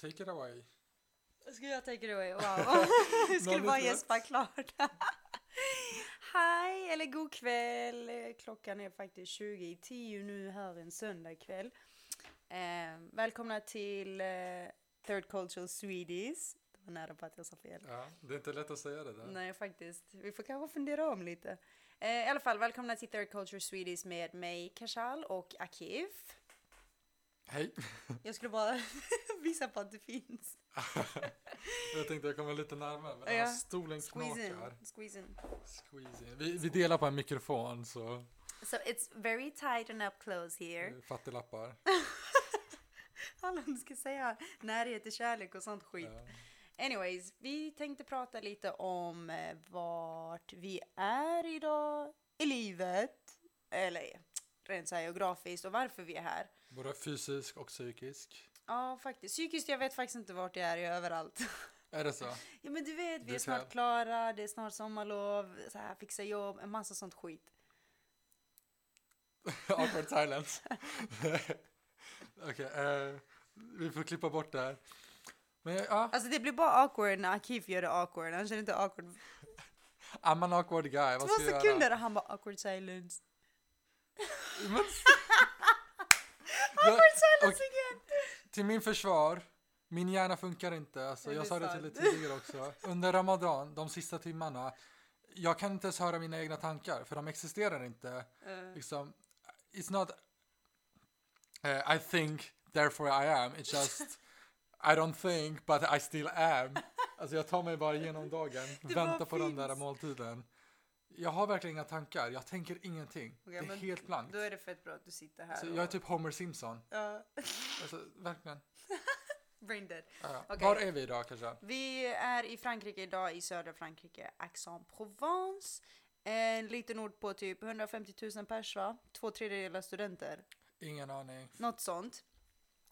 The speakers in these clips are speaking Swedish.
Take it away. Ska jag take it away? Wow. jag skulle bara gäspa klart. Hej, eller god kväll. Klockan är faktiskt 20 i 10 nu här en söndag kväll. Eh, välkomna till eh, Third Cultural Swedish. Det var nära på att jag sa fel. Ja, det är inte lätt att säga det där. Nej, faktiskt. Vi får kanske fundera om lite. Eh, I alla fall, välkomna till Third Culture Swedish med mig, Kashal och Akif. Hej. Jag skulle bara visa på att det finns. jag tänkte jag kommer lite närmare, men Ja. stolen Squeeze in. knakar. Squeeze in. Squeeze in. Vi, vi delar på en mikrofon, så So it's very tight and up close here. fattiglappar. Alla ska säga närhet till kärlek och sånt skit. Ja. Anyways, vi tänkte prata lite om eh, vart vi är idag i livet. Eller rent så här geografiskt och varför vi är här. Både fysisk och psykisk. Ja, faktiskt. Psykiskt, jag vet faktiskt inte vart jag är, jag är överallt. Är det så? ja, men du vet, vi Du är snart själv. klara, det är snart sommarlov, så här, fixa jobb, en massa sånt skit. Awkward silence. Okej, eh, vi får klippa bort det här. Men ja, Alltså det blir bara awkward när Akif gör det awkward, han känner inte awkward. I'm an awkward guy. Vad Två ska jag sekunder göra? och han bara awkward silence. Silence och- till min försvar, min hjärna funkar inte. Alltså, jag sa det till dig tidigare också. Under Ramadan, de sista timmarna, jag kan inte ens höra mina egna tankar, för de existerar inte. Eh, Liksom, it's not eh, I think, therefore I am. It's just I don't think, but I still am. Alltså jag tar mig bara igenom dagen, väntar på den där finns. måltiden. Jag har verkligen inga tankar, jag tänker ingenting. Okej, det är helt blankt. Då är det fett bra att du sitter här. Så och- jag är typ Homer Simpson. Ja, Alltså, verkligen. brain dead. Ja, ja. Okej. Var är vi idag kanske? Vi är i Frankrike idag, i södra Frankrike, Aix-en-Provence. En liten ort på typ 150 000 pers va? Två tredjedelar studenter. Ingen aning. Något sånt.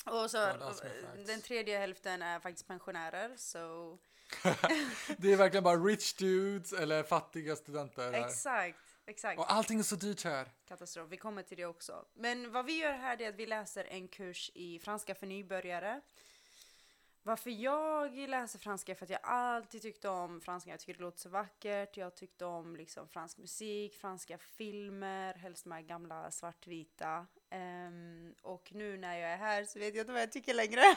Och så facts. den tredje hälften är faktiskt pensionärer. Så Det är verkligen bara rich dudes eller fattiga studenter här. exakt, exakt. Och allting är så dyrt här. Katastrof. Vi kommer till det också. Men vad vi gör här är att vi läser en kurs i franska för nybörjare. Varför jag läser franska är för att jag alltid tyckte om franska. Jag tycker det låter så vackert. Jag tyckte om liksom fransk musik, franska filmer, helst de här gamla svartvita. Ehm, och nu när jag är här så vet jag inte vad jag tycker längre.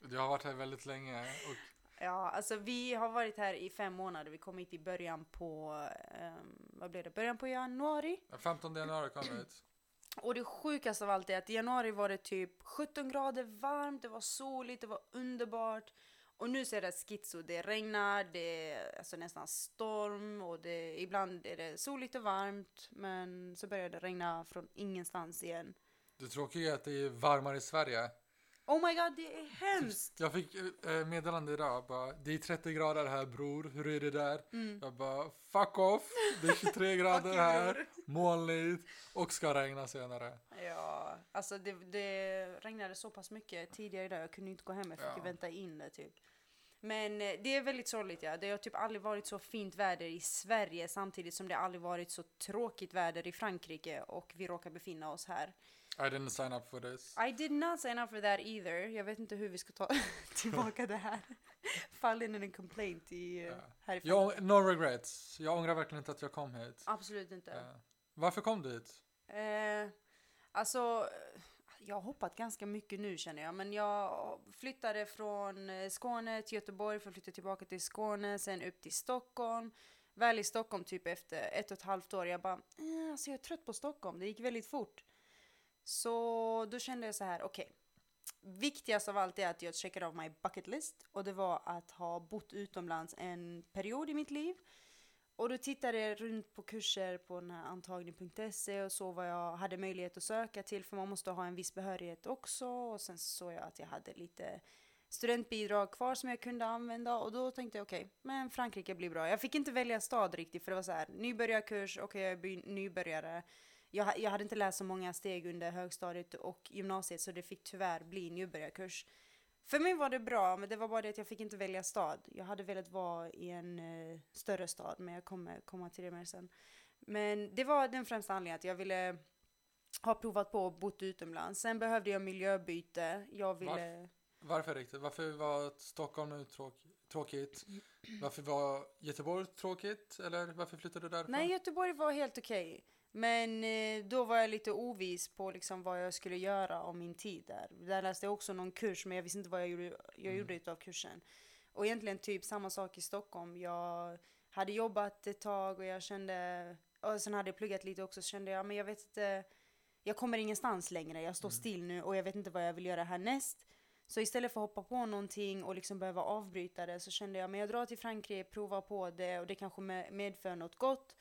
Du har varit här väldigt länge och Ja, alltså vi har varit här i fem månader. Vi kom hit i början på, ehm, vad blev det, början på januari. den 15 januari kom vi hit. Och det sjukaste av allt är att i januari var det typ 17 grader varmt, det var soligt, det var underbart. Och nu ser det schizo, det regnar, det är alltså nästan storm och det, ibland är det soligt och varmt. Men så börjar det regna från ingenstans igen. Det tråkiga är att det är varmare i Sverige. Oh my god, det är hemskt! Jag fick eh, meddelande idag, bara, det är 30 grader här bror, hur är det där? Mm. Jag bara, fuck off, det är 23 Fuck grader här, molnigt och ska regna senare. Ja, alltså det, det regnade så pass mycket tidigare idag, jag kunde inte gå hem, jag fick Ja. vänta in det typ. Men eh, det är väldigt sorgligt ja, det har typ aldrig varit så fint väder i Sverige samtidigt som det aldrig varit så tråkigt väder i Frankrike och vi råkar befinna oss här. I didn't sign up for this. I did not sign up for that either, jag vet inte hur vi ska ta tillbaka det här. Fall in en complaint i, Ja. härifrån. Jag, no regrets, jag ångrar verkligen inte att jag kom hit. Absolut inte. Eh, varför kom du hit? Eh, alltså, eh, jag har hoppat ganska mycket nu känner jag. Men jag flyttade från eh, Skåne till Göteborg för att flytta tillbaka till Skåne, sen upp till Stockholm. Väl i Stockholm typ efter ett och ett halvt år, jag bara, eh, alltså jag är trött på Stockholm, det gick väldigt fort. Så då kände jag så här, okej. Viktigast av allt är att jag checkade av my bucket list och det var att ha bott utomlands en period i mitt liv. Och då tittade jag runt på kurser på den här antagning.se och så vad jag hade möjlighet att söka till för man måste ha en viss behörighet också och sen såg jag att jag hade lite studentbidrag kvar som jag kunde använda och då tänkte jag okej, men Frankrike blir bra. Jag fick inte välja stad riktigt för det var så här nybörjarkurs, okej jag är nybörjare. Jag, jag hade inte läst så många steg under högstadiet och gymnasiet så det fick tyvärr bli nybörjarkurs. För mig var det bra, men det var bara det att jag fick inte välja stad. Jag hade velat vara i en eh, större stad, men jag kommer komma till det mer sen. Men det var den främsta anledningen att jag ville ha provat på och bott utomlands. Sen behövde jag miljöbyte. Jag ville... Varför riktigt? Varför var Stockholm nu tråk, tråkigt? Varför var Göteborg tråkigt? Eller varför flyttade du därifrån? Nej, Göteborg var helt okej. Men eh, då var jag lite ovis på liksom vad jag skulle göra om min tid där. Där läste jag också någon kurs, men jag visste inte vad jag gjorde, jag Mm. gjorde utav kursen. Och egentligen typ samma sak i Stockholm. Jag hade jobbat ett tag och jag kände, och sen hade jag pluggat lite också, så kände jag, men jag vet inte, jag kommer ingenstans längre, jag står still nu och jag vet inte vad jag vill göra härnäst. Så istället för att hoppa på någonting och liksom behöva avbryta det så kände jag, men jag drar till Frankrike, provar på det och det kanske med- medför något gott.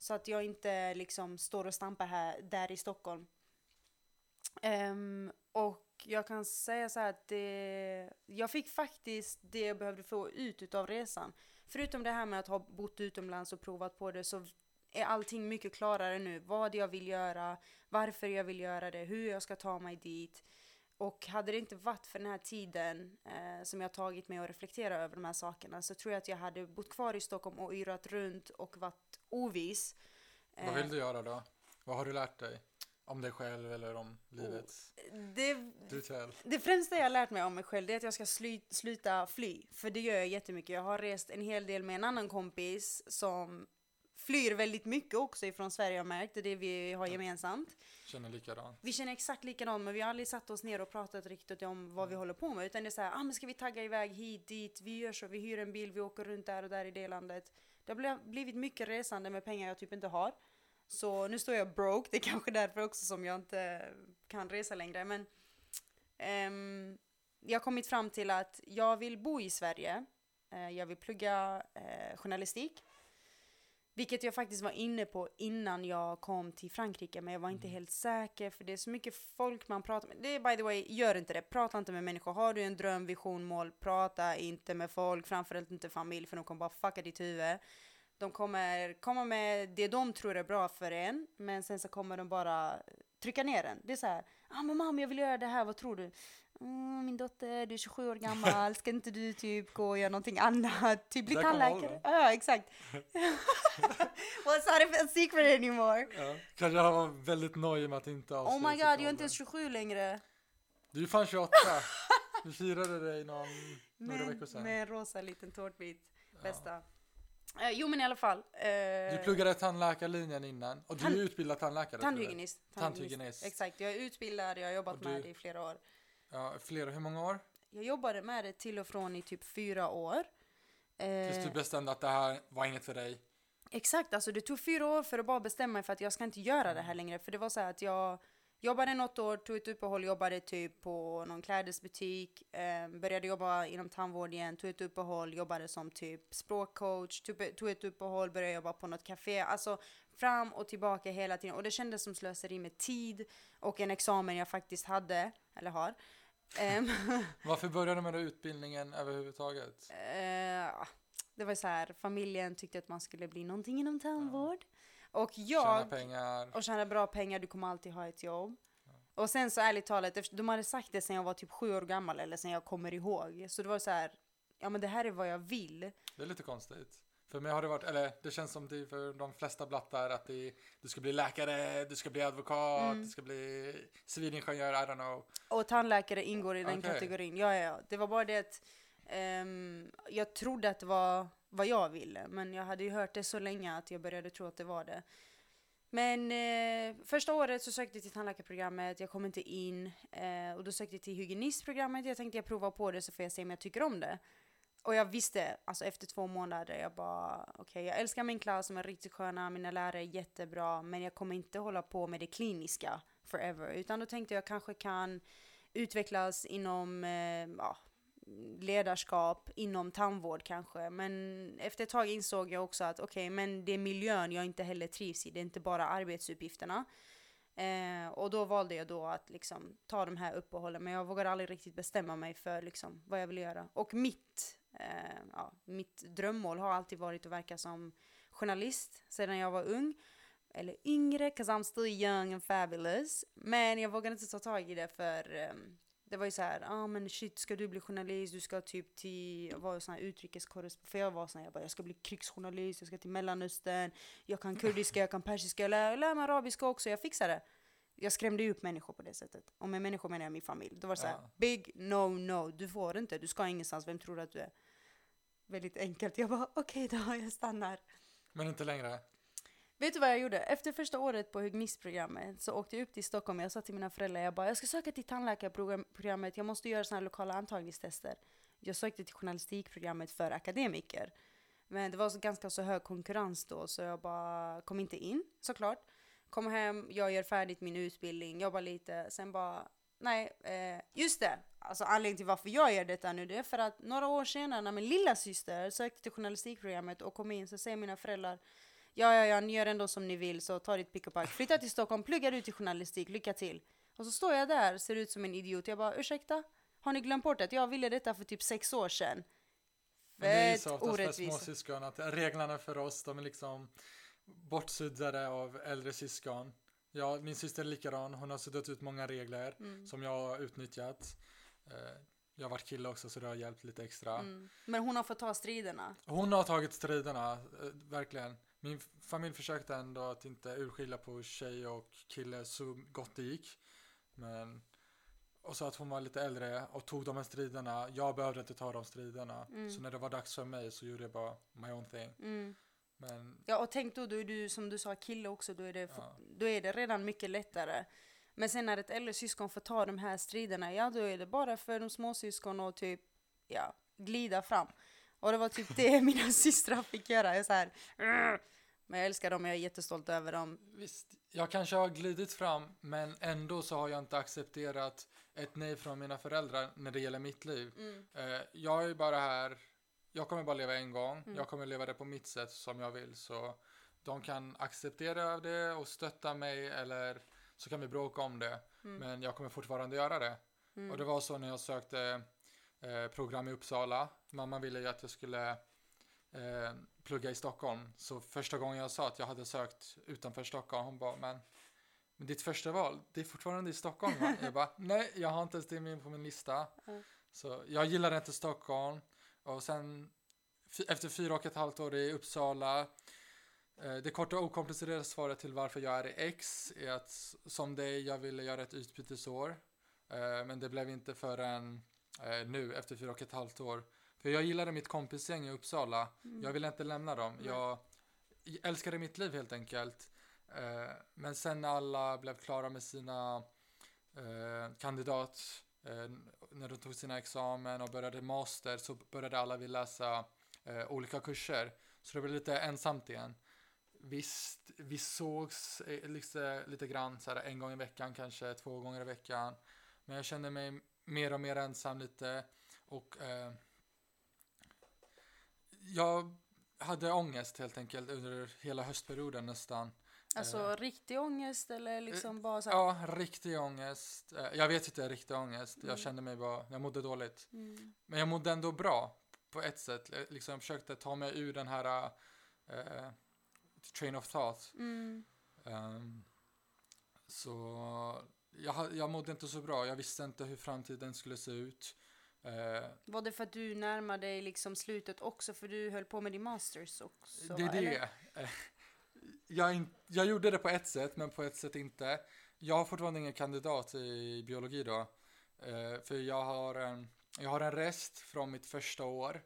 Så att jag inte liksom står och stampar här, där i Stockholm. Um, och jag kan säga så här att det, jag fick faktiskt det jag behövde få ut utav resan. Förutom det här med att ha bott utomlands och provat på det så är allting mycket klarare nu. Vad jag vill göra, varför jag vill göra det, hur jag ska ta mig dit. Och hade det inte varit för den här tiden eh, som jag tagit mig att reflektera över de här sakerna så tror jag att jag hade bott kvar i Stockholm och yrat runt och varit ovis. Vad Eh, vill du göra då? Vad har du lärt dig? Om dig själv eller om livet? det, det främsta jag har lärt mig om mig själv är att jag ska sly, sluta fly. För det gör jag jättemycket. Jag har rest en hel del med en annan kompis som flyr väldigt mycket också ifrån Sverige har märkt. Det är det vi har gemensamt. Känner likadant. Vi känner exakt likadant men vi har aldrig satt oss ner och pratat riktigt om vad vi håller på med. Utan det är så här, ah, men ska vi tagga iväg hit, dit, vi gör så, vi hyr en bil, vi åker runt där och där i det landet. Det har bli- blivit mycket resande med pengar jag typ inte har. Så nu står jag broke, det är kanske därför också som jag inte kan resa längre. Men ehm, jag har kommit fram till att jag vill bo i Sverige. Eh, jag vill plugga eh, journalistik. Vilket jag faktiskt var inne på innan jag kom till Frankrike, men jag var inte helt säker för det är så mycket folk man pratar med. Det är by the way, gör inte det. Prata inte med människor. Har du en dröm, vision, mål, prata inte med folk, framförallt inte familj, för de kommer bara fucka ditt huvud. De kommer komma med det de tror är bra för en, men sen så kommer de bara trycka ner en. Det är så här, ah, men mamma jag vill göra det här, vad tror du? Mm, min dotter, du är 27 år gammal, ska inte du typ gå och göra någonting annat? Typ bli tandläkare? Ja, exakt. it's not a secret anymore. Ja. Kanske han var väldigt nöjd med att inte Oh avslöja my god, jag är inte ens 27 längre. Du är fan 28. Vi firade dig någon, några veckor sedan. med en rosa liten tårtbit. Bästa. Eh, jo men i alla fall. eh, Du pluggade tandläkarlinjen innan och du är utbildad tandläkare. Tandhygienist. Tandhygienist. Exakt, jag är utbildad, jag har jobbat Och med du- det i flera år. Ja, flera, hur många år? Jag jobbade med det till och från i typ fyra år. Eh, Tills du bestämde att det här var inget för dig. Exakt, alltså det tog fyra år för att bara bestämma mig för att jag ska inte göra det här längre. För det var så här att jag jobbade något år, tog ett uppehåll, jobbade typ på någon klädesbutik, eh, började jobba inom tandvård igen, tog ett uppehåll, jobbade som typ språkcoach, tog, tog ett uppehåll, började jobba på något café. Alltså fram och tillbaka hela tiden. Och det kändes som slöseri med tid och en examen jag faktiskt hade, eller har. Ehm, Varför började du med utbildningen överhuvudtaget? Eh, det var så här, familjen tyckte att man skulle bli någonting inom tandvård. Och Tjäna jag, pengar. och tjäna bra pengar, du kommer alltid ha ett jobb. Och sen så ärligt talat, de hade sagt det sen jag var typ sju år gammal eller sen jag kommer ihåg. Så det var så här, ja men det här är vad jag vill. Det är lite konstigt. För mig har det varit, eller det känns som det för de flesta blattar att det, du ska bli läkare, du ska bli advokat, Mm. du ska bli civilingenjör, I don't know. Och tandläkare ingår i den Okej. kategorin. Ja, ja, ja. Det var bara det att ehm, jag trodde att det var vad jag ville. Men jag hade ju hört det så länge att jag började tro att det var det. Men eh, första året så sökte jag till tandläkarprogrammet, jag kom inte in. Eh, och då sökte jag till hygienistprogrammet. Jag tänkte jag provar på det så får jag se om jag tycker om det. Och jag visste, alltså efter två månader, jag bara okej, jag älskar min klass, de är riktigt sköna, mina lärare är jättebra, men jag kommer inte hålla på med det kliniska forever. Utan då tänkte jag kanske kan utvecklas inom eh, ja, ledarskap, inom tandvård kanske. Men efter ett tag insåg jag också att okej, men det är miljön jag inte heller trivs i, det är inte bara arbetsuppgifterna. Eh, och då valde jag då att liksom ta de här uppehållen, men jag vågade aldrig riktigt bestämma mig för liksom vad jag ville göra. Och mitt, eh, ja, mitt drömmål har alltid varit att verka som journalist sedan jag var ung. Eller yngre, 'cause I'm still young and fabulous. Men jag vågade inte ta tag i det för ehm, det var ju så här, ja ah, men shit ska du bli journalist, du ska typ till, vara sån här utrikeskorrespondent, för jag var sån här, jag bara jag ska bli krigsjournalist, jag ska till mellanöstern, jag kan kurdiska, jag kan persiska, jag lär, jag lär mig arabiska också, jag fixar det. jag skrämde ju upp människor på det sättet. Och med människor menar jag min familj. Då var det så här, Ja. big no no, du får inte, du ska ingenstans, vem tror du att du är? Väldigt enkelt. Jag bara, okej då, jag stannar. Men inte längre. Vet du vad jag gjorde? Efter första året på humanistprogrammet så åkte jag upp till Stockholm. Jag sa till mina föräldrar, jag bara, jag ska söka till tandläkarprogrammet, jag måste göra såna här lokala antagningstester. Jag sökte till journalistikprogrammet för akademiker. Men det var så ganska så hög konkurrens då, så jag bara kom inte in, såklart. Kom hem, jag gör färdigt min utbildning, jobbar lite, sen bara, nej, eh, just det. Alltså anledningen till varför jag gör detta nu, det är för att några år senare när min lilla syster sökte till journalistikprogrammet och kom in så säger mina föräldrar, ja, ja, ja, ni gör ändå som ni vill, så ta ditt pick och pack. Flytta till Stockholm, plugga ut till journalistik, lycka till. Och så står jag där, ser ut som en idiot. Jag bara, ursäkta? Har ni glömt bort att jag ville detta för typ sex år sedan? Men det är Fett så orättvist. småsyskon att reglerna för oss, de är liksom bortsuddade av äldre syskon. Ja, min syster är likadan, hon har suddat ut många regler Mm. som jag har utnyttjat. Eh, Jag har varit kille också så det har hjälpt lite extra. Mm. Men hon har fått ta striderna. Hon har tagit striderna, eh, verkligen. Min familj försökte ändå att inte urskilja på tjej och kille så gott det gick. Men, och så att hon var lite äldre och tog de här striderna. Jag behövde inte ta de striderna. Mm. Så när det var dags för mig så gjorde jag bara my own thing. Men Ja, och tänk då, då är du som du sa kille också, då är, det, Ja. då är det redan mycket lättare. Men sen när ett äldre syskon får ta de här striderna, ja då är det bara för de små syskon att typ, ja, glida fram. Och det var typ det mina systrar fick göra. Jag så här, men jag älskar dem, jag är jättestolt över dem. visst, jag kanske har glidit fram men ändå så har jag inte accepterat ett nej från mina föräldrar när det gäller mitt liv. Mm. Eh, jag är bara här, jag kommer bara leva en gång, Mm. jag kommer leva det på mitt sätt som jag vill så de kan acceptera det och stötta mig eller så kan vi bråka om det. Mm. Men jag kommer fortfarande göra det. Mm. Och det var så när jag sökte eh, program i Uppsala. Mamma ville ju att jag skulle eh, plugga i Stockholm. Så första gången jag sa att jag hade sökt utanför Stockholm, hon bara, men, men ditt första val, det är fortfarande i Stockholm va? Jag bara, nej, jag har inte ens det med på min lista. Så jag gillade inte Stockholm. Och sen efter fyra och ett halvt år i Uppsala eh, det korta och okomplicerade svaret till varför jag är i X är att som dig, jag ville göra ett utbytesår. Eh, Men det blev inte förrän eh, nu efter fyra och ett halvt år. För jag gillade mitt kompisgäng i Uppsala. Mm. Jag ville inte lämna dem. Nej. Jag älskade mitt liv helt enkelt. Men sen när alla blev klara med sina kandidat, Eh, när de tog sina examen och började master så började alla vilja läsa eh, olika kurser. Så det blev lite ensamt igen. Visst, vi sågs eh, lite, lite grann så här, en gång i veckan, kanske två gånger i veckan. Men jag kände mig mer och mer ensam lite. Och eh, jag hade ångest helt enkelt under hela höstperioden nästan. Alltså Eh. riktig ångest eller liksom bara så här, Ja, riktig ångest. Eh, Jag vet inte riktig ångest. Mm. Jag kände mig bara, jag mådde dåligt. mm. Men jag mådde ändå bra på ett sätt. Eh, Liksom jag försökte ta mig ur den här eh, train of thought. Mm. Ehm, så jag, jag mådde inte så bra. Jag visste inte hur framtiden skulle se ut. Eh, Var det för att du närmade dig liksom slutet också för du höll på med din masters också? det är det. Jag, in, jag gjorde det på ett sätt, men på ett sätt inte. Jag har fortfarande ingen kandidat i biologi då. Eh, för jag har, en, jag har en rest från mitt första år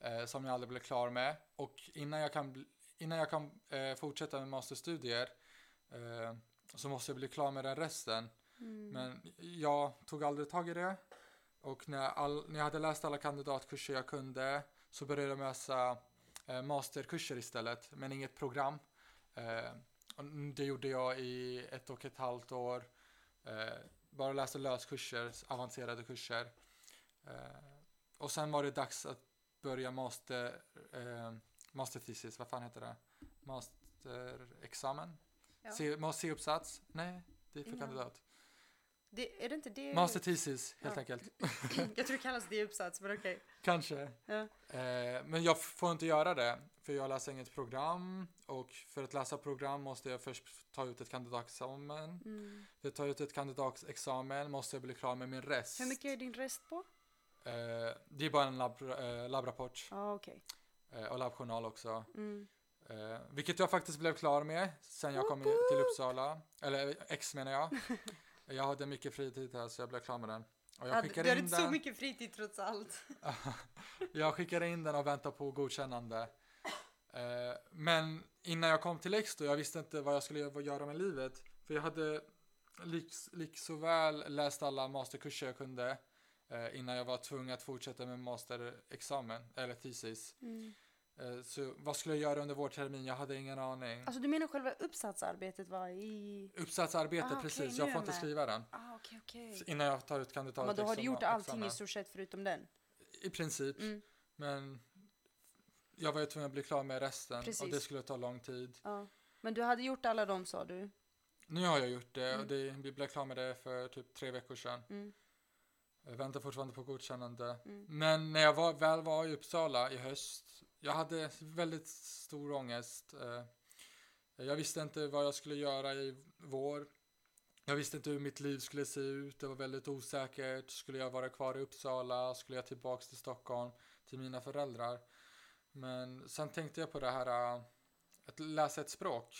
eh, som jag aldrig blev klar med. Och innan jag kan, innan jag kan eh, fortsätta med masterstudier eh, så måste jag bli klar med den resten. Mm. Men jag tog aldrig tag i det. Och när, all, när jag hade läst alla kandidatkurser jag kunde så började jag läsa eh, masterkurser istället, men inget program. Eh, det gjorde jag i ett och ett halvt år. Eh, bara läste löskurser, avancerade kurser. Eh, och sen var det dags att börja master, eh, masterthesis, vad fan heter det? Masterexamen? Ja. C-uppsats? Nej, det är för kandidat. Det, är det inte det? Masterthesis, helt Ja. enkelt. jag tror det kallas det i uppsats, men okej. Kanske. Ja. Eh, men jag får inte göra det, för jag läser inget program. Och för att läsa program måste jag först ta ut ett kandidatexamen. Mm. För att ta ut ett kandidatexamen måste jag bli klar med min rest. Hur mycket är din rest på? Eh, det är bara en lab, eh, labbrapport Ja, okej. eh, och labbjournal också. Mm. Eh, vilket jag faktiskt blev klar med sen jag kom till Uppsala. Eller X menar jag. Jag hade mycket fritid här så jag blev klar med den. Och jag Ja, skickade du in inte så den. mycket fritid trots allt. jag skickade in den och väntade på godkännande. Eh, men innan jag kom till X då, jag visste inte vad jag skulle gö- göra med livet. För jag hade lik, lik så väl läst alla masterkurser jag kunde eh, innan jag var tvungen att fortsätta med masterexamen, eller thesis. Mm. Eh, så vad skulle jag göra under vårtermin? Jag hade ingen aning. Alltså du menar själva uppsatsarbetet var i... Uppsatsarbete, Ah, precis. nu Jag får jag inte skriva den. Ah, okej. Så Innan jag tar ut kandidat. Men då har du gjort allting i stort sett förutom den. I princip. Mm. Men jag var ju tvungen att bli klar med resten. Och Precis. det skulle ta lång tid. Ja. Men du hade gjort alla dem sa du? Nu har jag gjort det Mm. och det, vi blev klara med det för typ tre veckor sedan. Mm. Jag väntar fortfarande på godkännande. Mm. Men när jag var, väl var i Uppsala i höst, jag hade väldigt stor ångest. Eh, Jag visste inte vad jag skulle göra i vår. Jag visste inte hur mitt liv skulle se ut. Det var väldigt osäkert. Skulle jag vara kvar i Uppsala? Skulle jag tillbaks till Stockholm? Till mina föräldrar? Men sen tänkte jag på det här äh, att läsa ett språk.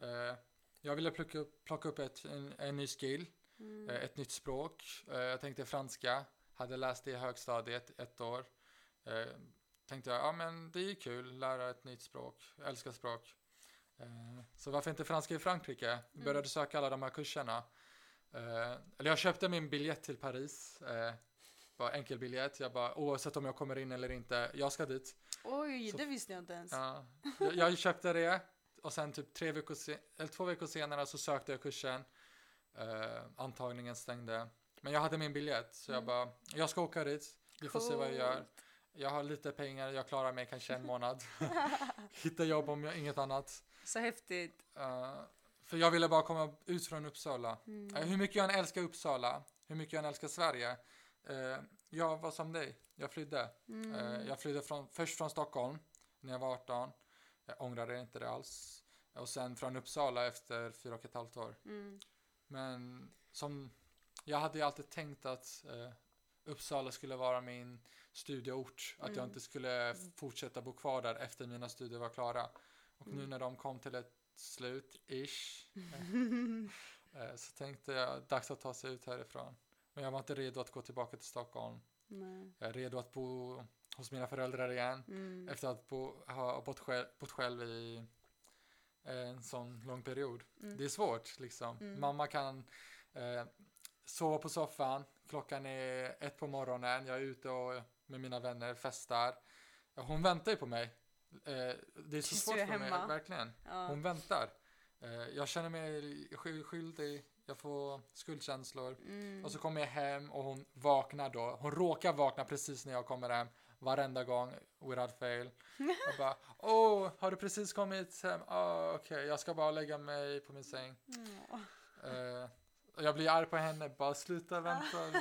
Eh, Jag ville plocka upp, ett, en, en ny skill. Mm. Eh, ett nytt språk. Eh, jag tänkte franska. Hade läst det i högstadiet ett år. Tänkte jag, ja men det är kul, lära ett nytt språk. Jag älskar språk. Eh, så varför inte franska i Frankrike? Jag började söka alla de här kurserna. Eh, eller jag köpte min biljett till Paris. Eh, bara enkel biljett. Jag bara, oavsett om jag kommer in eller inte, jag ska dit. Oj, Så- det visste jag inte ens. Ja, jag, jag köpte det och sen typ tre veckor eller två veckor senare så sökte jag kursen. Antagningen stängde. Men jag hade min biljett så jag Mm. bara, jag ska åka dit. Vi får se vad jag gör. Jag har lite pengar, jag klarar mig kanske en månad. Hitta jobb om jag inget annat. Så häftigt. Eh, för jag ville bara komma ut från Uppsala. Mm. Eh, hur mycket jag än älskar Uppsala, hur mycket jag än älskar Sverige. eh, jag var som dig, jag flydde. Mm. Jag flydde från, först från Stockholm när jag var 18. Jag ångrade inte det alls. Och sen från Uppsala efter fyra och ett halvt år. Mm. Men som, jag hade ju alltid tänkt att Uppsala skulle vara min studieort. Att jag Mm. inte skulle fortsätta bo kvar där efter mina studier var klara. Och nu Mm. när de kom till ett slut, ish, eh, så tänkte jag dags att ta sig ut härifrån. Men jag var inte redo att gå tillbaka till Stockholm. Nej. Jag är redo att bo hos mina föräldrar igen. Mm. Efter att bo, ha bott själv, bott själv i en sån lång period. Mm. Det är svårt liksom. Mm. Mamma kan eh, sova på soffan. Klockan är ett på morgonen. Jag är ute och med mina vänner festar. Hon väntar ju på mig. Eh, det är så svårt för mig, hemma. verkligen. Ja. Hon väntar. Eh, jag känner mig sky- skyldig. Jag får skuldkänslor. Mm. Och så kommer jag hem och hon vaknar då. Hon råkar vakna precis när jag kommer hem. Varenda gång, without fail. Och bara, åh, har du precis kommit hem? Ah, Okej, jag ska bara lägga mig på min säng. Ja. Eh, jag blir arg på henne, bara sluta vänta lite.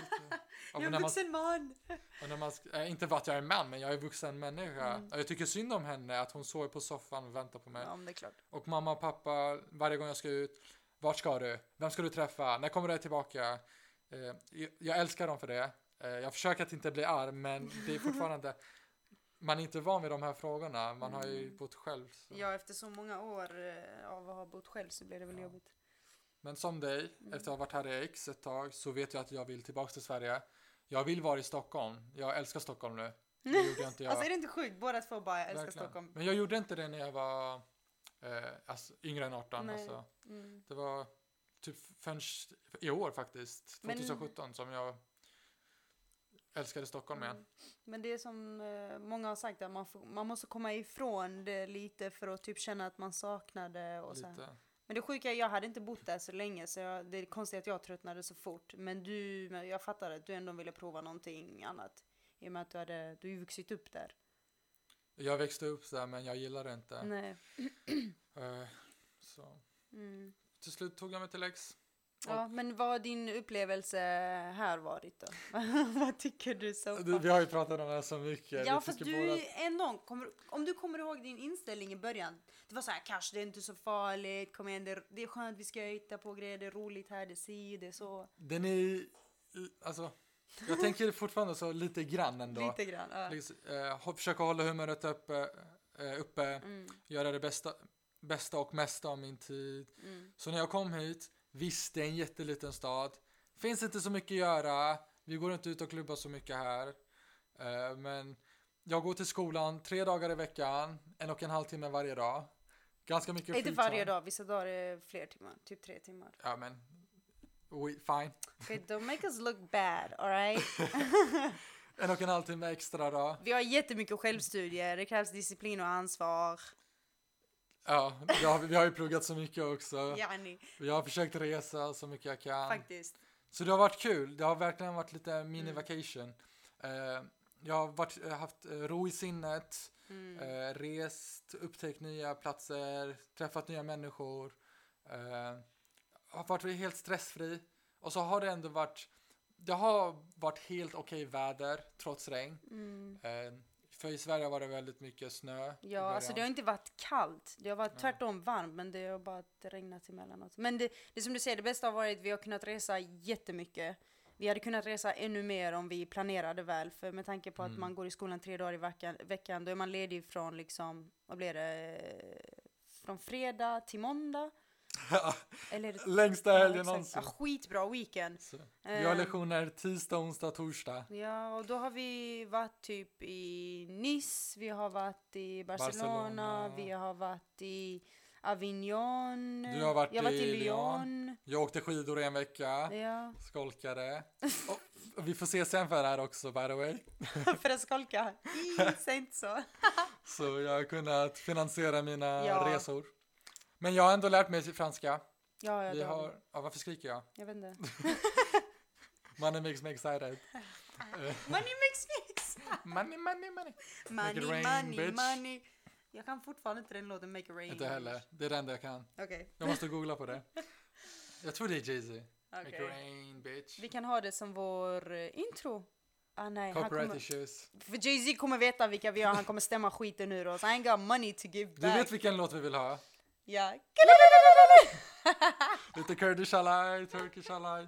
Och Jag är vuxen man. och när man, eh, inte för att jag är man, men jag är vuxen människa. Mm. Och jag tycker synd om henne, att hon sover på soffan och väntar på mig. Ja, det är klart. Och mamma och pappa, varje gång jag ska ut, vart ska du? Vem ska du träffa? När kommer du tillbaka? Eh, jag, jag älskar dem för det. Eh, jag försöker att inte bli arg, men det är fortfarande, man är inte van vid de här frågorna. Man har ju Mm. bott själv. Så. Ja, efter så många år eh, av att ha bott själv så blir det väl Ja. jobbigt. Men som dig, Mm. efter att ha varit här i X ett tag, så vet jag att jag vill tillbaka till Sverige. Jag vill vara i Stockholm. Jag älskar Stockholm nu. Det gjorde inte jag. Alltså är det inte sjukt? Båda två bara älskar Verkligen. Stockholm. Men jag gjorde inte det när jag var eh, alltså, yngre än 18. Nej. Alltså. Mm. Det var typ förrän i år faktiskt, Men- 2017, som jag älskade Stockholm igen. Mm. Men det är som eh, många har sagt, att man, får, man måste komma ifrån det lite för att typ känna att man saknar det. Och så. här. Men det sjuka är, jag hade inte bott där så länge så jag, det är konstigt att jag tröttnade så fort. Men du, jag fattar att du ändå ville prova någonting annat. I och med att du hade, du vuxit upp där. Jag växte upp där men jag gillade det inte. Nej. Eh, så. Mm. Till slut tog jag mig till Lex. Ja, men vad har din upplevelse här varit då? vad tycker du så Du, Vi har ju pratat om det här så mycket. Ja, Vi fast tycker du båda- ändå, kommer, om du kommer ihåg din inställning i början. Det var så här, kanske det är inte så farligt, kom igen, det, är- det är skönt, vi ska hitta på grejer, det är roligt här, det är si, det är så. Den är, alltså, jag tänker fortfarande så lite grann ändå. Lite grann. Ja. Liksom, eh, hå- försöka hålla humöret uppe. eh, uppe, Mm, göra det bästa, bästa och mesta av min tid. mm. Så när jag kom hit, visst det är en jätteliten stad, finns inte så mycket att göra, vi går inte ut och klubbar så mycket här. Eh, men jag går till skolan tre dagar i veckan, en och en halv timme varje dag. Ganska mycket Inte varje dag, vissa dagar är fler timmar, typ tre timmar. Ja men, we, fine. Okay, don't make us look bad, alright? En och en halv timme extra då. Vi har jättemycket självstudier, det krävs disciplin och ansvar. Ja, vi har, vi har ju pluggat så mycket också. Vi har försökt resa så mycket jag kan. faktiskt. Så det har varit kul. Det har verkligen varit lite Mm. mini vacation. Eh, jag har varit, eh, haft eh, ro i sinnet, Mm. rest, upptäckt nya platser, träffat nya människor. Eh, har varit helt stressfri. Och så har det ändå varit, det har varit helt okej väder trots regn. Mm. För i Sverige var det väldigt mycket snö. Ja, alltså det har inte varit kallt. Det har varit Ja. tvärtom varmt, men det har bara regnat emellanåt. Men det, det som du säger, det bästa har varit att vi har kunnat resa jättemycket. Vi hade kunnat resa ännu mer om vi planerade väl, för med tanke på att Mm. man går i skolan tre dagar i veckan, veckan då är man ledig från liksom, vad blir det, från fredag till måndag? Eller Längsta Ja, helgen exakt. någonsin. Ja, skitbra weekend. Så, vi har lektioner tisdag, onsdag, torsdag. Ja, och då har vi varit typ i Nice, vi har varit i Barcelona, Barcelona. vi har varit i Avignon. Du har varit jag har varit i i Lyon. Jag åkte skidor i en vecka. Ja, Skolkade. Och, vi får se sen för det här också by the way. för att skolka. Säg inte så. Så jag har kunnat finansiera mina Ja. resor. Men jag har ändå lärt mig franska. Ja, ja, Vi det har har, ja, varför skriker jag? Jag vet inte. Money makes me excited. Money makes mix! Money, money, money. Make it Money, rain, money, bitch. money. Jag kan fortfarande inte den låten Make it rain. Inte heller. Det är det enda jag kan. Okej. Jag måste googla på det. Jag tror det är Jay-Z. Make it rain bitch. Vi kan ha det som vår eh, intro. Ah, nej, Copyright kommer, issues. för Jay-Z kommer veta vilka vi har, han kommer stämma skiten ur oss. I ain't got money to give Du back. vet vilken låt vi vill ha? Ja. Lite Kurdish alay, Turkish alay.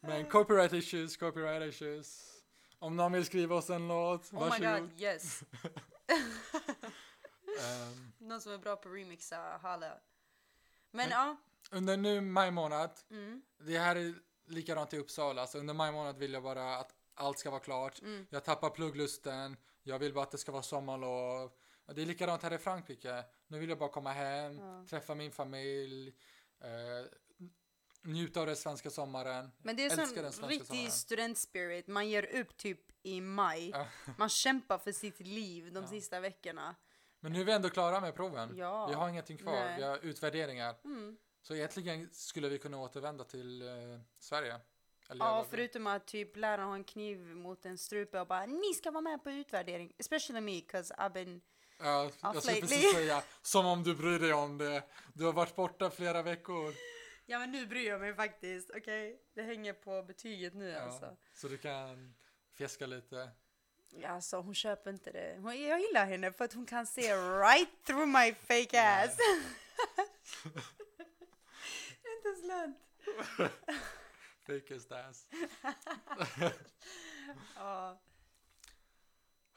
Men copyright issues, copyright issues. Om någon vill skriva oss en låt, Oh my varsågod. god, yes. Ehm, Någon som är bra på remixa, halla. Men ja, under nu maj månad, mm, det här är likadant i Uppsala, så under maj månad vill jag bara att allt ska vara klart. mm, Jag tappar plugglusten, jag vill bara att det ska vara sommarlov. Det är likadant här i Frankrike. Nu vill jag bara komma hem, Ja. träffa min familj, eh, njuta av den svenska sommaren. men det är Älskar sån den svenska riktig studentspirit. Man ger upp typ i maj. Man kämpar för sitt liv de Ja. sista veckorna. Men nu är vi ändå klara med proven. Ja. Vi har ingenting kvar, Nej. vi har utvärderingar. Mm. Så egentligen skulle vi kunna återvända till eh, Sverige. Eller Ja, förutom att typ läraren har en kniv mot en strupe och bara ni ska vara med på utvärdering. Especially me, cause I've been... Ja, Off jag skulle lately. precis säga, som om du bryr dig om det. Du har varit borta flera veckor. Ja men nu bryr jag mig faktiskt, okej? Det hänger på betyget nu Ja, alltså. Så du kan fjäska lite. Alltså hon köper inte det. Hon, jag gillar henne för att hon kan se right through my fake ass. inte slant. Fakest ass. Ja.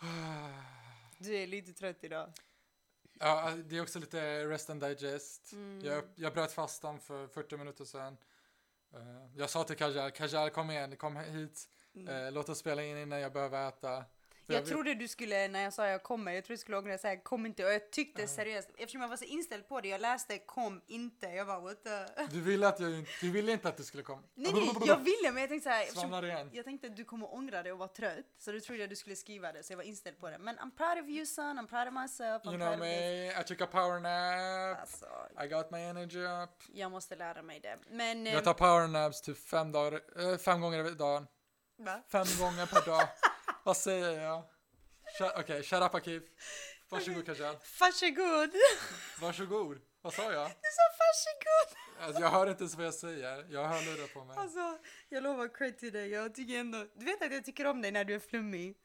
Du är lite trött idag. Ja, det är också lite rest and digest. Mm. Jag, jag bröt fastan för 40 minuter sedan. Eh, jag sa till Kajal, Kajal kom igen, kom hit. Eh, låt oss spela in innan jag behöver äta. Jag vet- trodde du skulle, när jag sa jag kommer, jag trodde du skulle ångra säga kom inte och jag tyckte seriöst, eftersom jag var så inställd på det, jag läste kom inte, jag bara what the... Du ville, att jag, du ville inte att du skulle komma. Nej nej, jag ville men jag tänkte såhär, eftersom Svamlar igen. jag tänkte att du kommer ångra dig och vara trött, så då trodde jag du skulle skriva det, så jag var inställd på det. Men I'm proud of you son, I'm proud of myself, I'm You know me, I took a power nap. Alltså, I got my energy up. jag måste lära mig det. Men... Jag tar power naps till fem, dagar, eh, fem gånger i dagen. va? Fem gånger per dag. Vad säger jag? Okej, shut up Akif. Varsågod Kajal. Varsågod! Varsågod. Vad sa jag? Du sa varsågod! Alltså, jag hör inte ens vad jag säger. Jag har hörlurar på mig. Alltså, jag lovar cred till dig, jag tycker ändå... Du vet att jag tycker om dig när du är flummig.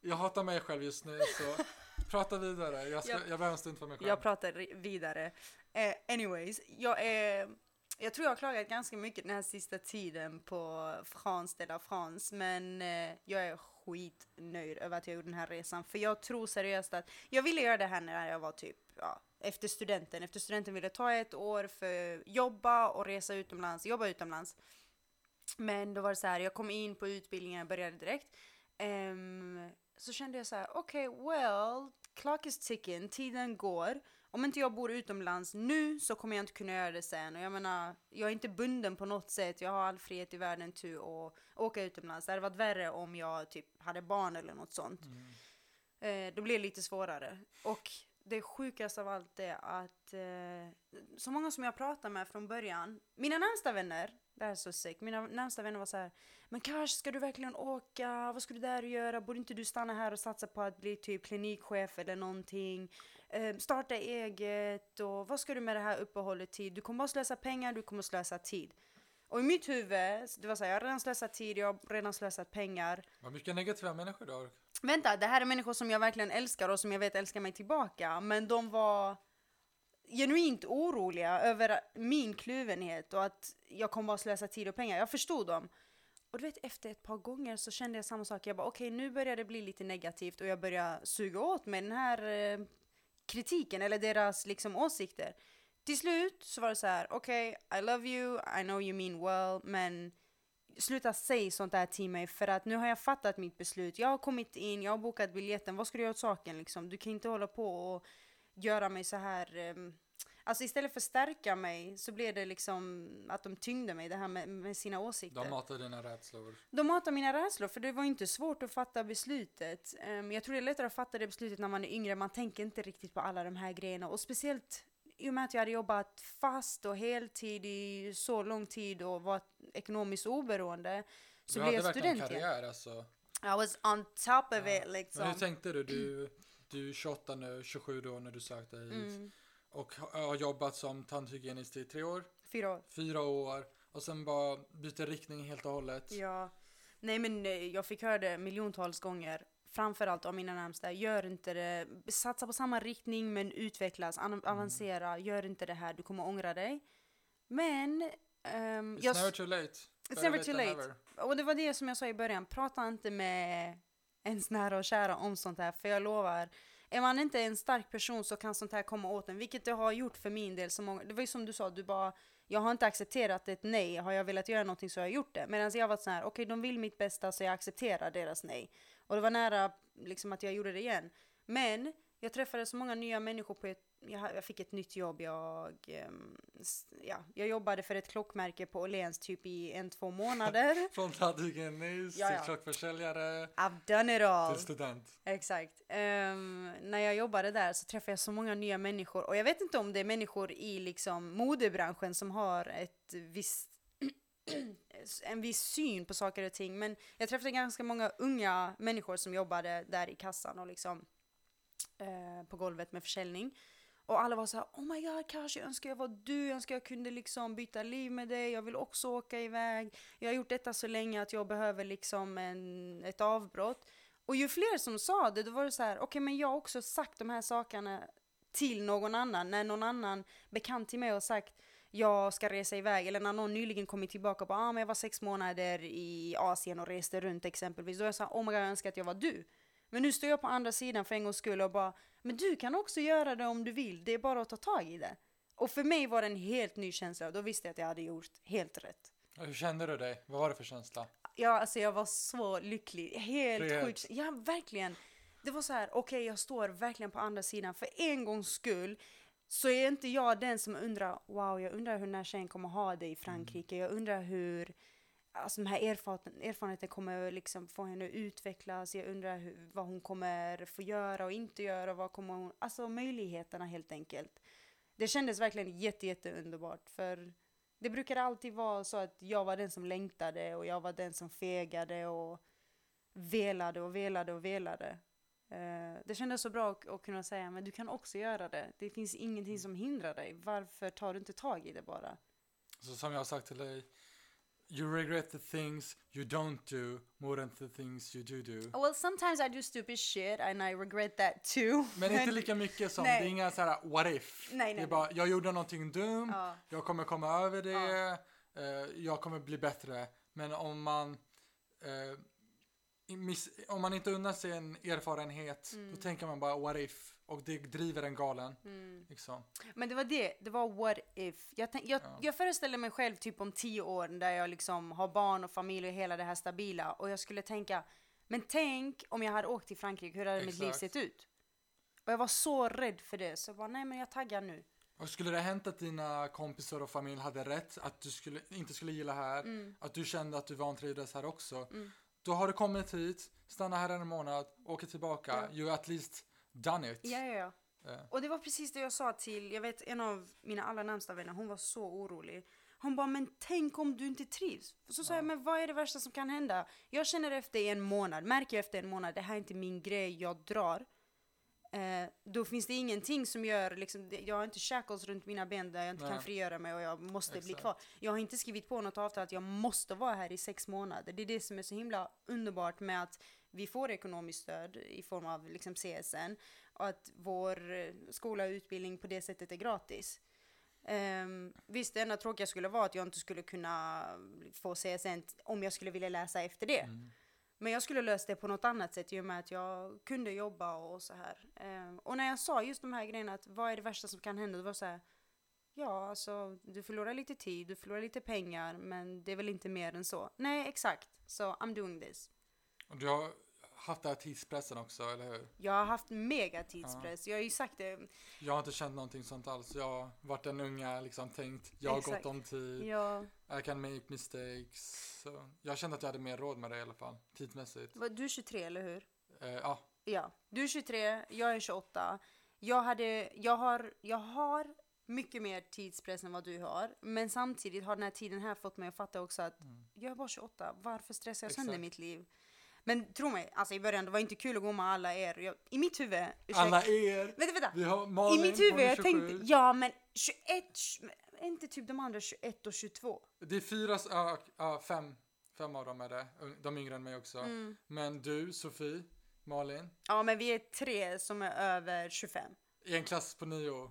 Jag hatar mig själv just nu så prata vidare. Jag, ska, Ja. jag behöver en stund för mig själv. Jag pratar vidare. Eh, anyways, jag är... Jag tror jag har klagat ganska mycket den här sista tiden på France de la France, men eh, jag är skitnöjd över att jag gjorde den här resan. För jag tror seriöst att jag ville göra det här när jag var typ, ja, efter studenten. Efter studenten ville jag ta ett år för jobba och resa utomlands, jobba utomlands. Men då var det så här, jag kom in på utbildningen, jag började direkt. Um, så kände jag så här, okej, well, clock is ticking, tiden går. Om inte jag bor utomlands nu så kommer jag inte kunna göra det sen. Och jag menar, jag är inte bunden på något sätt. Jag har all frihet i världen till att åka utomlands. Det hade varit värre om jag typ hade barn eller något sånt. Eh, då blir det lite svårare. Och det sjukaste av allt är att eh, så många som jag pratar med från början, mina närmsta vänner, det här är så sick, mina närmsta vänner var så här, men Kash, ska du verkligen åka? Vad ska du där göra? Borde inte du stanna här och satsa på att bli typ klinikchef eller någonting? Eh, starta eget och vad ska du med det här uppehållet tid? Du kommer bara slösa pengar, du kommer slösa tid. Och i mitt huvud, det var så här, jag har redan slösat tid, jag har redan slösat pengar. Vad mycket negativa människor du har. Vänta, det här är människor som jag verkligen älskar och som jag vet älskar mig tillbaka. Men de var genuint oroliga över min kluvenhet och att jag kommer bara slösa tid och pengar. Jag förstod dem. Och du vet, efter ett par gånger så kände jag samma sak. Jag bara, okej, okay, nu börjar det bli lite negativt och jag börjar suga åt mig den här eh, kritiken eller deras liksom åsikter. Till slut så var det så här, okej, okay, I love you, I know you mean well, men sluta säga sånt där till mig för att nu har jag fattat mitt beslut. Jag har kommit in, jag har bokat biljetten, vad ska du göra åt saken liksom? Du kan inte hålla på och göra mig så här um, Alltså istället för att stärka mig så blev det liksom att de tyngde mig det här med, med sina åsikter. De matar dina rädslor. De matar mina rädslor för det var inte svårt att fatta beslutet. Um, jag tror det är lättare att fatta det beslutet när man är yngre. Man tänker inte riktigt på alla de här grejerna och speciellt i och med att jag hade jobbat fast och heltid i så lång tid och var ekonomiskt oberoende så blev jag student en karriär alltså. I was on top of ja. it liksom. Men hur tänkte du? Du, du är 28 nu, 27 då när du sökte hit. Mm. Och har jobbat som tandhygienist i tre år. Fyra år. Fyra år. Och sen bara byter riktning helt och hållet. Ja. Nej men eh, jag fick höra det miljontals gånger framförallt av mina närmsta, gör inte det, satsa på samma riktning men utvecklas, mm. avancera, mm. gör inte det här, du kommer ångra dig. Men... Um, It's jag, never too late. It's never too late. Never. Och det var det som jag sa i början, prata inte med ens nära och kära om sånt här, för jag lovar, är man inte en stark person så kan sånt här komma åt en, vilket det har gjort för min del. Så många, det var ju som du sa, du bara jag har inte accepterat ett nej. Har jag velat göra någonting så har jag gjort det. Medan jag var så här, okej okay, de vill mitt bästa så jag accepterar deras nej. Och det var nära liksom, att jag gjorde det igen. Men jag träffade så många nya människor på ett, jag, fick ett nytt jobb. Jag, um, ja, jag jobbade för ett klockmärke på Åhléns typ i en, två månader. Från tandhygienist ja, ja. till klockförsäljare. I've done it all. Till student. Exakt. Um, när jag jobbade där så träffade jag så många nya människor. Och jag vet inte om det är människor i liksom modebranschen som har ett visst en viss syn på saker och ting. Men jag träffade ganska många unga människor som jobbade där i kassan och liksom eh, på golvet med försäljning. Och alla var så här, oh my god Kash, jag önskar jag var du, jag önskar jag kunde liksom byta liv med dig, jag vill också åka iväg. Jag har gjort detta så länge att jag behöver liksom en, ett avbrott. Och ju fler som sa det, då var det så här, okej okay, men jag har också sagt de här sakerna till någon annan, när någon annan bekant till mig har sagt jag ska resa iväg, eller när någon nyligen kommit tillbaka och bara ah, men jag var sex månader i Asien och reste runt exempelvis. Då är jag såhär, oh my god jag önskar att jag var du. Men nu står jag på andra sidan för en gångs skull och bara, men du kan också göra det om du vill, det är bara att ta tag i det. Och för mig var det en helt ny känsla, då visste jag att jag hade gjort helt rätt. Hur kände du dig? Vad var det för känsla? Ja, alltså jag var så lycklig, helt sjukt. Ja, verkligen. Det var så här, okej okay, jag står verkligen på andra sidan för en gångs skull så är inte jag den som undrar, wow, jag undrar hur den här tjejen kommer ha det i Frankrike. Jag undrar hur, alltså de här erfarenheterna kommer liksom få henne att utvecklas. Jag undrar hur, vad hon kommer få göra och inte göra. Vad kommer hon, alltså möjligheterna helt enkelt. Det kändes verkligen jätte, jätte underbart för det brukade alltid vara så att jag var den som längtade och jag var den som fegade och velade och velade och velade. Uh, det kändes så bra att, att, kunna säga, men du kan också göra det. Det finns ingenting som hindrar dig. Varför tar du inte tag i det bara? Så som jag har sagt till dig, you regret the things you don't do more than the things you do do. Well, sometimes I do stupid shit and I regret that too. Men inte lika mycket som, nej. det är inga så här what if. Nej, nej, det är bara, jag gjorde någonting dumt, ja. jag kommer komma över det, ja. uh, jag kommer bli bättre. Men om man miss, om man inte unnar sig en erfarenhet, då tänker man bara what if? Och det driver en galen. Liksom. Men det var det, det var what if. Jag, tänk, jag, jag föreställer mig själv typ om tio år där jag liksom har barn och familj och hela det här stabila och jag skulle tänka, men tänk om jag hade åkt till Frankrike, hur hade mitt liv Exakt. sett ut? Och jag var så rädd för det, så jag bara nej men jag taggar nu. Och skulle det hänt att dina kompisar och familj hade rätt, att du skulle, inte skulle gilla här, Mm. att du kände att du vantrivdes här också, då har du kommit hit, stanna här en månad, åker tillbaka, you at least done it. Ja, ja, ja. Eh. Och det var precis det jag sa till, jag vet en av mina allra närmsta vänner, hon var så orolig. Hon bara, men tänk om du inte trivs? Så sa jag, men vad är det värsta som kan hända? Jag känner efter en månad, märker efter en månad, det här är inte min grej, jag drar. Eh, då finns det ingenting som gör, liksom, det- jag har inte shackles runt mina ben där jag inte kan Nej. frigöra mig och jag måste bli Exakt. kvar. Jag har inte skrivit på något avtal att jag måste vara här i sex månader. Det är det som är så himla underbart med att vi får ekonomiskt stöd i form av liksom CSN och att vår eh, skola och utbildning på det sättet är gratis. Um, visst, det enda tråkiga skulle vara att jag inte skulle kunna få CSN om jag skulle vilja läsa efter det. Mm. Men jag skulle lösa det på något annat sätt i och med att jag kunde jobba och så här. Eh, och när jag sa just de här grejerna att vad är det värsta som kan hända? Det var så här. Ja, alltså du förlorar lite tid, du förlorar lite pengar, men det är väl inte mer än så. Nej, exakt. Så I'm doing this. Och du har haft den här tidspressen också, eller hur? Jag har haft mega tidspress. Jag har ju sagt det. Jag har inte känt någonting sånt alls. Jag har varit den unga, liksom tänkt, jag har Exakt. gått om tid, Ja, I can make mistakes. Så jag kände att jag hade mer råd med det i alla fall, tidsmässigt. Du är 23, eller hur? Eh, ja, Ja, du är 23, jag är 28. Jag, hade, jag, har, jag har mycket mer tidspress än vad du har. Men samtidigt har den här tiden här fått mig att fatta också att jag är bara 28. Varför stressar jag sönder Mm. Exakt. mitt liv? Men tro mig, alltså i början det var inte kul att gå med alla er. Jag, I mitt huvud, ursäkta, alla er! vänta, vänta. Vi har Malin, I mitt huvud jag 27. tänkte, ja men 21, tj- är inte typ de andra 21 och 22? Det är fyra, ja, ja, fem, fem av dem är det, de yngre än mig också. Mm. Men du, Sofie, Malin, Ja men vi är tre som är över 25. i en klass på nio år.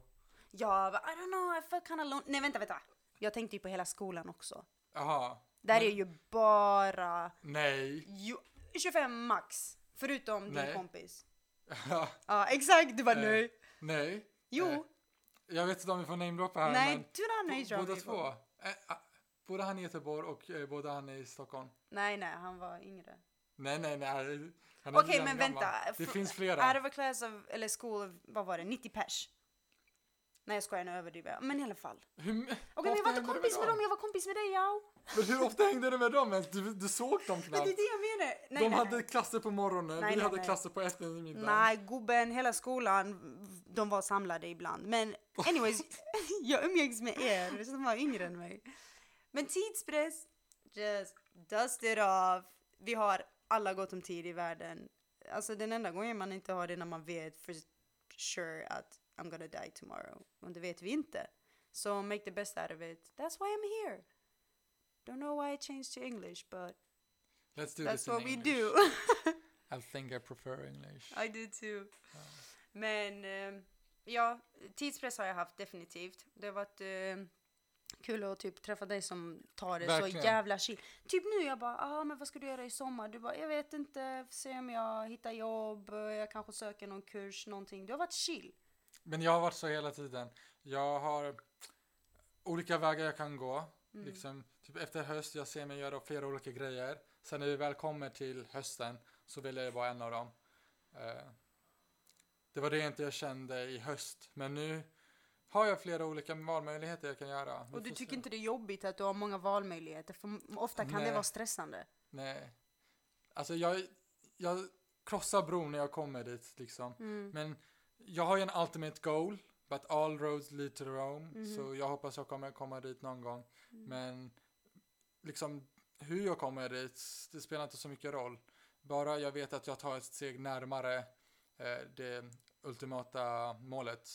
Ja, I don't know, I felt kinda lon- Nej vänta, vänta. Jag tänkte ju på hela skolan också. Jaha, Där är ju bara nej. jo, 25 max. Förutom din Nej. kompis. Ja, Ja exakt, du var Eh, nöjd. nej. Jo, Eh, jag vet inte om vi får namedroppa här, nej, men du har nej båda två. Eh, ah, både han i Göteborg och eh, båda han i Stockholm. Nej, nej, han var yngre. Nej, nej, nej. Okej, redan men gammal. vänta. Det Fr- finns flera. Out of a class of, eller school, vad var det, 90 pers? Nej jag skojar, nu överdriver jag. Men i alla fall. Okej, ofta men jag var inte kompis med dem, jag var kompis med dig, ja. Men hur ofta hängde du med dem ens? Du, du såg dem Men det knappt. är det jag menar. Nej, de nej, hade nej. klasser på morgonen, Nej, vi hade klasser på eftermiddagen. Nej, gubben, hela skolan, de var samlade ibland. Men anyways, jag umgicks med er som var yngre än mig. Men tidspress, just dust it off. Vi har alla gott om tid i världen. Alltså den enda gången man inte har det när man vet för sure att I'm gonna die tomorrow. Och det vet vi inte. So make the best out of it. That's why I'm here. Don't know why I changed to English, but Let's do that's what we English. do. I think I prefer English. I do too. Men eh, ja, tidspress har jag haft definitivt. Det har varit eh, kul att typ träffa dig som tar det så Verkligen. jävla chill. Typ nu jag bara, ah, men vad ska du göra i sommar? Du bara, jag vet inte, se om jag hittar jobb, jag kanske söker någon kurs, någonting. Du har varit chill. Men jag har varit så hela tiden. Jag har olika vägar jag kan gå. Mm. Liksom, typ efter höst, jag ser mig göra flera olika grejer. Sen när vi väl kommer till hösten så väljer jag bara en av dem. Eh, det var det inte jag kände i höst. Men nu har jag flera olika valmöjligheter jag kan göra. Vi Och du tycker se. inte det är jobbigt att du har många valmöjligheter? För ofta kan det Nej. vara stressande. Nej. Alltså jag, jag krossar bron när jag kommer dit liksom. Mm. Men jag har ju en ultimate goal. But all roads lead to Rome. Mhm. Så jag hoppas jag kommer komma dit någon gång. Mm. Men liksom hur jag kommer dit, det spelar inte så mycket roll. Bara jag vet att jag tar ett steg närmare eh, det ultimata målet.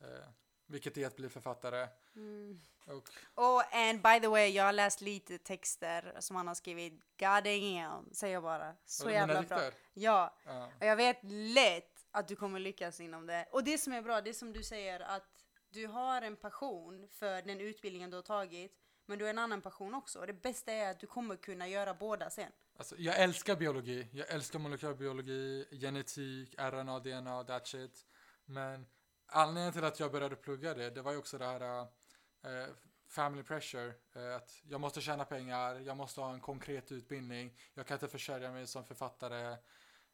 Eh, vilket är att bli författare. Mm. Och Oh, and by the way, jag har läst lite texter som han har skrivit. God damn, säger jag bara. Så jävla bra. dikter. Ja, Ja. och jag vet lätt att du kommer lyckas inom det. Och det som är bra, det är som du säger att du har en passion för den utbildningen du har tagit. Men du har en annan passion också. Och det bästa är att du kommer kunna göra båda sen. Alltså, jag älskar biologi. Jag älskar molekylärbiologi, genetik, RNA, DNA, that shit. Men anledningen till att jag började plugga det, det var ju också det här eh, family pressure. Eh, att jag måste tjäna pengar, jag måste ha en konkret utbildning, jag kan inte försörja mig som författare.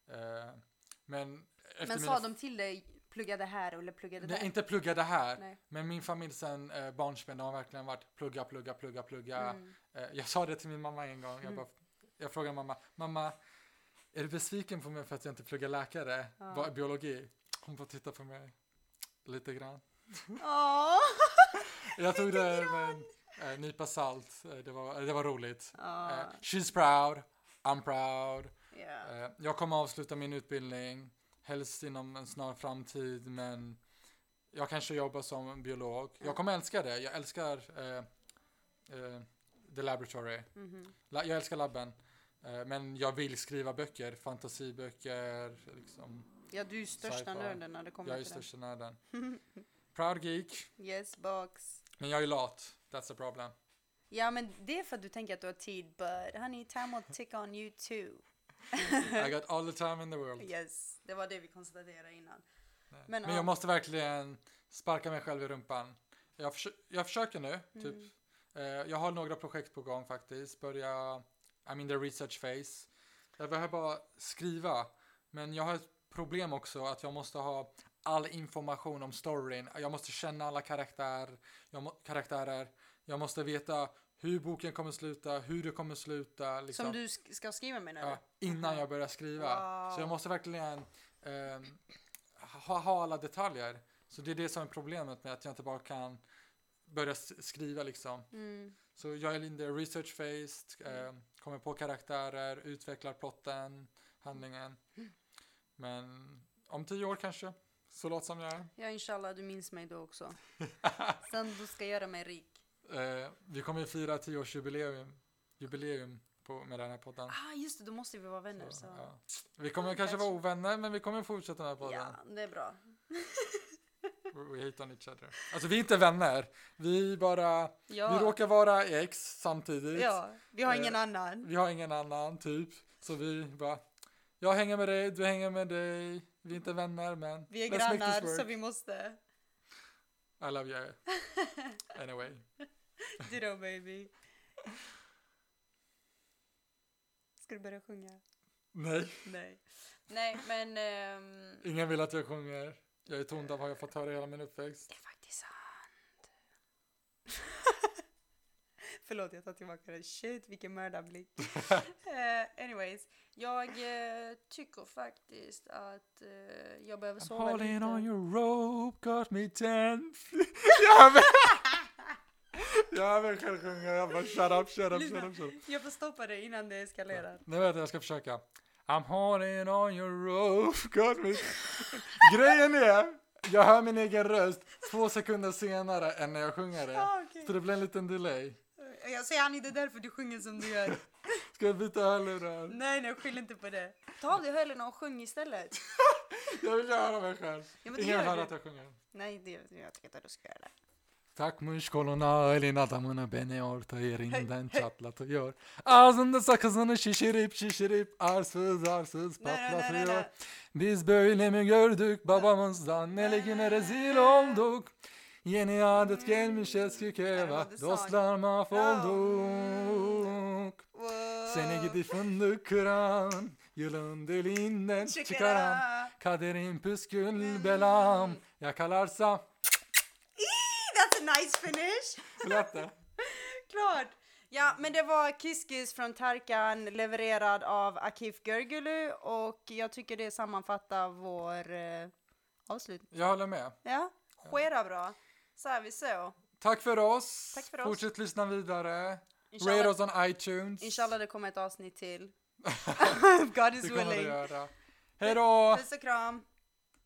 Eh, men men sa de till dig, plugga det här eller plugga det Nej, där? inte plugga det här. Nej. Men min familj sen eh, barnsben, de har verkligen varit plugga, plugga, plugga, plugga. Mm. Eh, jag sa det till min mamma en gång. Jag, Mm. bara, jag frågade mamma, mamma, är du besviken på mig för att jag inte pluggar läkare? Ja. Biologi? Hon bara titta på mig lite grann. Åh! Jag tog det med en eh, nypa salt. Eh, det, var, det var roligt. Ja, Eh, she's proud, I'm proud. Eh, jag kommer avsluta min utbildning, helst inom en snar framtid, men jag kanske jobbar som biolog. Ja. Jag kommer älska det. Jag älskar eh, eh, the laboratory. Mhm. La- jag älskar labben. Eh, men jag vill skriva böcker, fantasiböcker, liksom. ja, du är största nörden när det kommer Jag är till det. största nörden. Proud geek, Yes box. men jag är lat. That's a problem. Ja men det är för att du tänker att du har tid but honey time will tick on you too. I got all the time in the world. Yes, det var det vi konstaterade innan. Men, Men, ja. jag måste verkligen sparka mig själv i rumpan. Jag, försö- jag försöker nu, typ. Mm. Eh, jag har några projekt på gång faktiskt. Börja, I'm in the research phase. Jag behöver bara skriva. Men jag har ett problem också att jag måste ha all information om storyn. Jag måste känna alla karaktär, jag karaktärer. Jag måste veta hur boken kommer sluta, hur det kommer sluta. Liksom. Som du sk- ska skriva menar Ja, du? innan jag börjar skriva. Så Wow. jag måste verkligen ehm, ha, ha alla detaljer. Så det är det som är problemet med att jag inte bara kan börja skriva liksom. Mm. Så jag är in the research phase, ehm, kommer på karaktärer, utvecklar plotten, handlingen. Men om tio år kanske, så låt som jag är. Ja inshallah du minns mig då också. Sen du ska göra mig rik. Eh, vi kommer ju fira tioårsjubileum jubileum på, med den här podden. Ah just det, då måste vi vara vänner. Så. Så, ja. Vi kommer Ja, kanske vara ovänner, men vi kommer fortsätta med podden. Ja, det är bra. We- hate on each other. Alltså vi är inte vänner. Vi bara, Ja, vi råkar vara ex samtidigt. ja vi har Eh, ingen annan. Vi har ingen annan typ. Så vi bara, jag hänger med dig, du hänger med dig. Vi är inte vänner men Vi är grannar så vi måste. I love you. Anyway. Ditto baby. Ska du börja sjunga? Nej, Nej. Nej men ehm, ingen vill att jag sjunger. Jag är tondöv har jag fått höra hela min uppväxt. det är faktiskt sant. Förlåt jag tar tillbaka det. Shit vilken mördarblick. Eh, anyways, jag eh, tycker faktiskt att eh, jag behöver I'm sova holding lite. on your rope, got me tense. Jag vill själv sjunga. Jag bara shut up, shut up, shut up, shut up. Jag får stoppa det innan det eskalerar. Nu vet jag, jag ska försöka. I'm holding on your rope, got me. Grejen är, jag hör min egen röst två sekunder senare än när jag sjunger det. Ah, okej. Så det blir en liten delay. Jag säger Annie, det är därför du sjunger som du gör. Ska jag byta hörlurar? nej, nej, skyll inte på det. Ta av dig hörlurarna och sjung istället. Jag vill höra mig själv. Ja, men Ingen hör att jag sjunger. Nej, det, jag tycker inte att du ska göra det. Takmış koluna elin adamını beni orta yerinden çatlatıyor. Ağzında sakızını şişirip şişirip arsız arsız patlatıyor. Biz böyle mi gördük babamızdan nele güne rezil olduk. Yeni adet gelmiş eski köye I bak love the song. dostlar mahvolduk. Seni gidi fındık kıran yılın deliğinden çıkaran kaderin püskül belam yakalarsam. A nice finish! Lät det? Klart! Ja, men det var Kiss från Tarkan levererad av Akif Görgülü och jag tycker det sammanfattar vår eh, avslutning. Jag håller med. Ja, skera bra. Så är vi så. Tack för oss. Tack för oss. Fortsätt lyssna vidare. Rate Inshallah, oss on iTunes. inshallah det kommer ett avsnitt till. God is willing. Hej då! Puss och kram.